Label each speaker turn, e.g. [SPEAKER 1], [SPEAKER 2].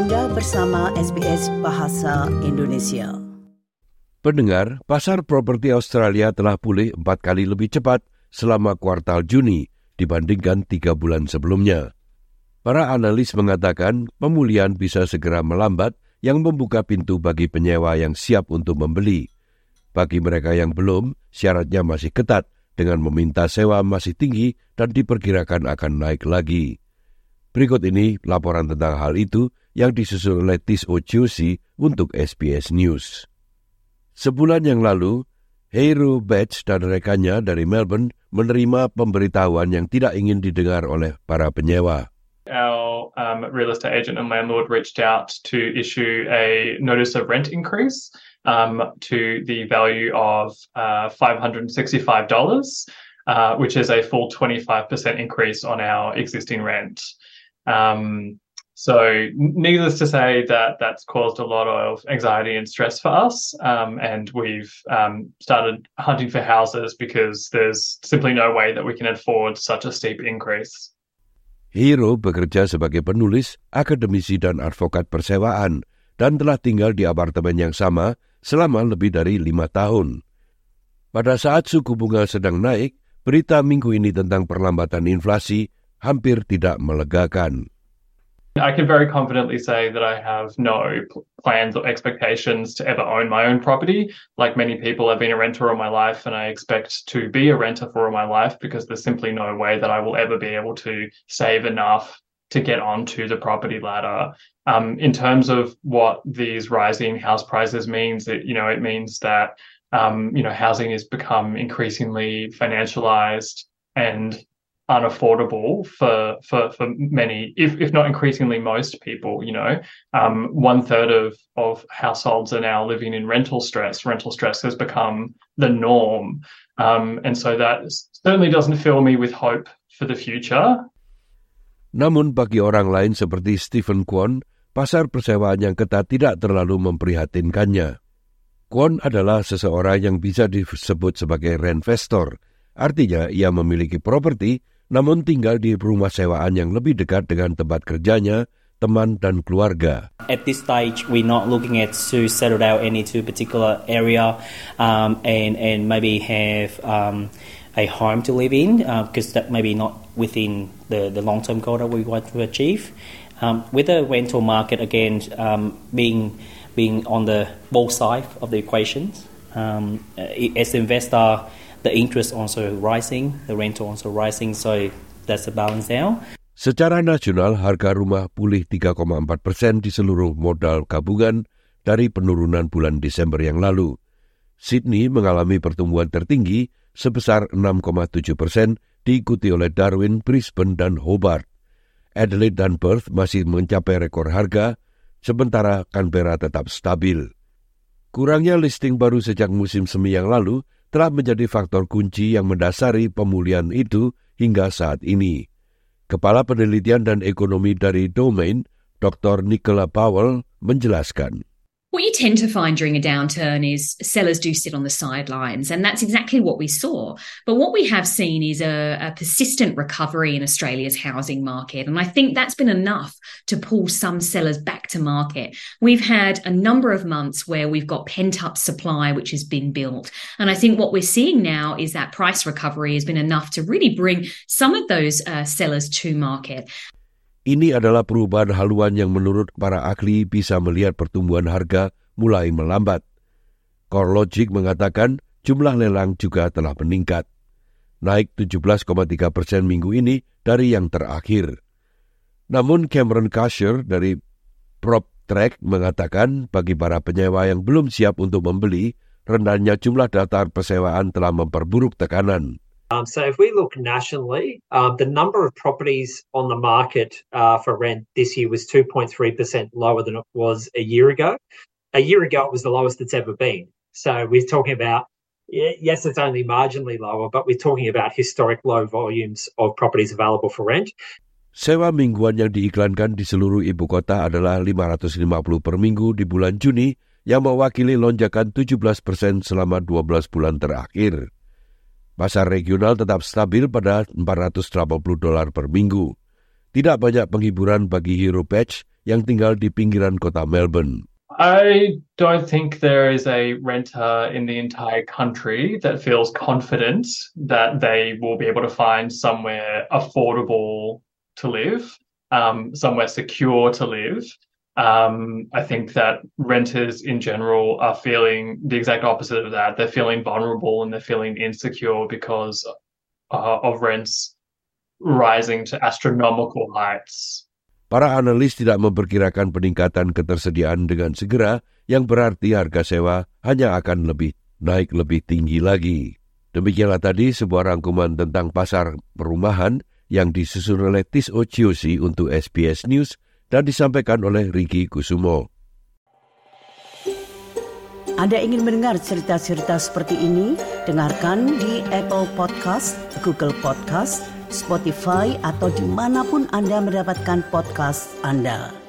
[SPEAKER 1] Anda bersama SBS Bahasa Indonesia.
[SPEAKER 2] Pendengar, pasar properti Australia telah pulih empat kali lebih cepat selama kuartal Juni dibandingkan tiga bulan sebelumnya. Para analis mengatakan pemulihan bisa segera melambat yang membuka pintu bagi penyewa yang siap untuk membeli. Bagi mereka yang belum, syaratnya masih ketat dengan meminta sewa masih tinggi dan diperkirakan akan naik lagi. Berikut ini laporan tentang hal itu yang disusun oleh Tis Ocusi untuk SBS News. Sebulan yang lalu, Hero Batch dan rekannya dari Melbourne menerima pemberitahuan yang tidak ingin didengar oleh para penyewa.
[SPEAKER 3] Our um, real estate agent and landlord reached out to issue a notice of rent increase um, to the value of uh, $565, uh, which is a full 25% increase on our existing rent. Um, so, needless to say, that that's caused a lot of anxiety and stress for us, um, and we've um, started hunting for houses because there's simply no way that we can afford such a steep increase.
[SPEAKER 2] Hero bekerja sebagai penulis, akademisi, dan advokat persewaan, dan telah tinggal di apartemen yang sama selama lebih dari lima tahun. Pada saat suku bunga sedang naik, berita minggu ini tentang perlambatan inflasi hampir tidak melegakan.
[SPEAKER 3] I can very confidently say that I have no plans or expectations to ever own my own property. Like many people, I've been a renter all my life and I expect to be a renter for all my life because there's simply no way that I will ever be able to save enough to get onto the property ladder. Um, in terms of what these rising house prices means, it, you know, it means that, um, you know, housing has become increasingly financialized and unaffordable for for for many, if if not increasingly most people. You know, um, one third of of households are now living in rental stress. Rental stress has become the norm, um, and so that certainly doesn't fill me with hope for the future.
[SPEAKER 2] Namun bagi orang lain seperti Stephen Kwon, pasar persewaan yang ketat tidak terlalu memprihatinkannya. Kwon adalah seseorang yang bisa disebut sebagai renvestor, artinya ia memiliki properti namun tinggal di rumah sewaan yang lebih dekat dengan tempat kerjanya, teman dan keluarga.
[SPEAKER 4] At this stage, we're not looking at to settle down any to particular area um, and and maybe have um, a home to live in because uh, that maybe not within the, the long term goal that we want to achieve. Um, with the rental market again um, being being on the both side of the equations, um, as investor the interest also rising, the rental also rising, so that's the balance now.
[SPEAKER 2] Secara nasional, harga rumah pulih 3,4 persen di seluruh modal gabungan dari penurunan bulan Desember yang lalu. Sydney mengalami pertumbuhan tertinggi sebesar 6,7 persen, diikuti oleh Darwin, Brisbane, dan Hobart. Adelaide dan Perth masih mencapai rekor harga, sementara Canberra tetap stabil. Kurangnya listing baru sejak musim semi yang lalu telah menjadi faktor kunci yang mendasari pemulihan itu hingga saat ini. Kepala Penelitian dan Ekonomi dari Domain, Dr. Nicola Powell, menjelaskan.
[SPEAKER 5] What you tend to find during a downturn is sellers do sit on the sidelines, and that's exactly what we saw. But what we have seen is a, a, persistent recovery in Australia's housing market, and I think that's been enough to pull some sellers back to market. We've had a number of months where we've got pent up supply which has been built, and I think what we're seeing now is that price recovery has been enough to really bring some of those uh, sellers to market.
[SPEAKER 2] Ini adalah perubahan haluan yang menurut para ahli bisa melihat pertumbuhan harga mulai melambat. CoreLogic mengatakan jumlah lelang juga telah meningkat. Naik 17,3 persen minggu ini dari yang terakhir. Namun Cameron Kasher dari PropTrack mengatakan bagi para penyewa yang belum siap untuk membeli, rendahnya jumlah daftar persewaan telah memperburuk tekanan.
[SPEAKER 6] Um, so if we look nationally, uh, the number of properties on the market uh, for rent this year was 2.3% lower than it was a year ago. A year ago, it was the lowest it's ever been. So we're talking about, yes, it's only marginally lower, but we're talking about historic low volumes of properties available for rent.
[SPEAKER 2] Sewa mingguan yang diiklankan di seluruh ibu kota adalah 550 per minggu di bulan Juni yang mewakili lonjakan 17 persen selama 12 bulan terakhir. Pasar regional tetap stabil pada 480 dolar per minggu. Tidak banyak penghiburan bagi Hero Patch yang tinggal di pinggiran kota Melbourne.
[SPEAKER 3] I don't think there is a renter in the entire country that feels confident that they will be able to find somewhere affordable to live, um, somewhere secure to live. Um, I think that renters in general are feeling the exact opposite of that. They're feeling vulnerable and they're feeling insecure because uh, of rents rising to astronomical heights.
[SPEAKER 2] Para analis tidak memperkirakan peningkatan ketersediaan dengan segera yang berarti harga sewa hanya akan lebih naik lebih tinggi lagi. Demikianlah tadi sebuah rangkuman tentang pasar perumahan yang disusun oleh Tis Ociosi untuk SBS News dan disampaikan oleh Ricky Kusumo.
[SPEAKER 1] Anda ingin mendengar cerita-cerita seperti ini? Dengarkan di Apple Podcast, Google Podcast, Spotify, atau di mana pun Anda mendapatkan podcast Anda.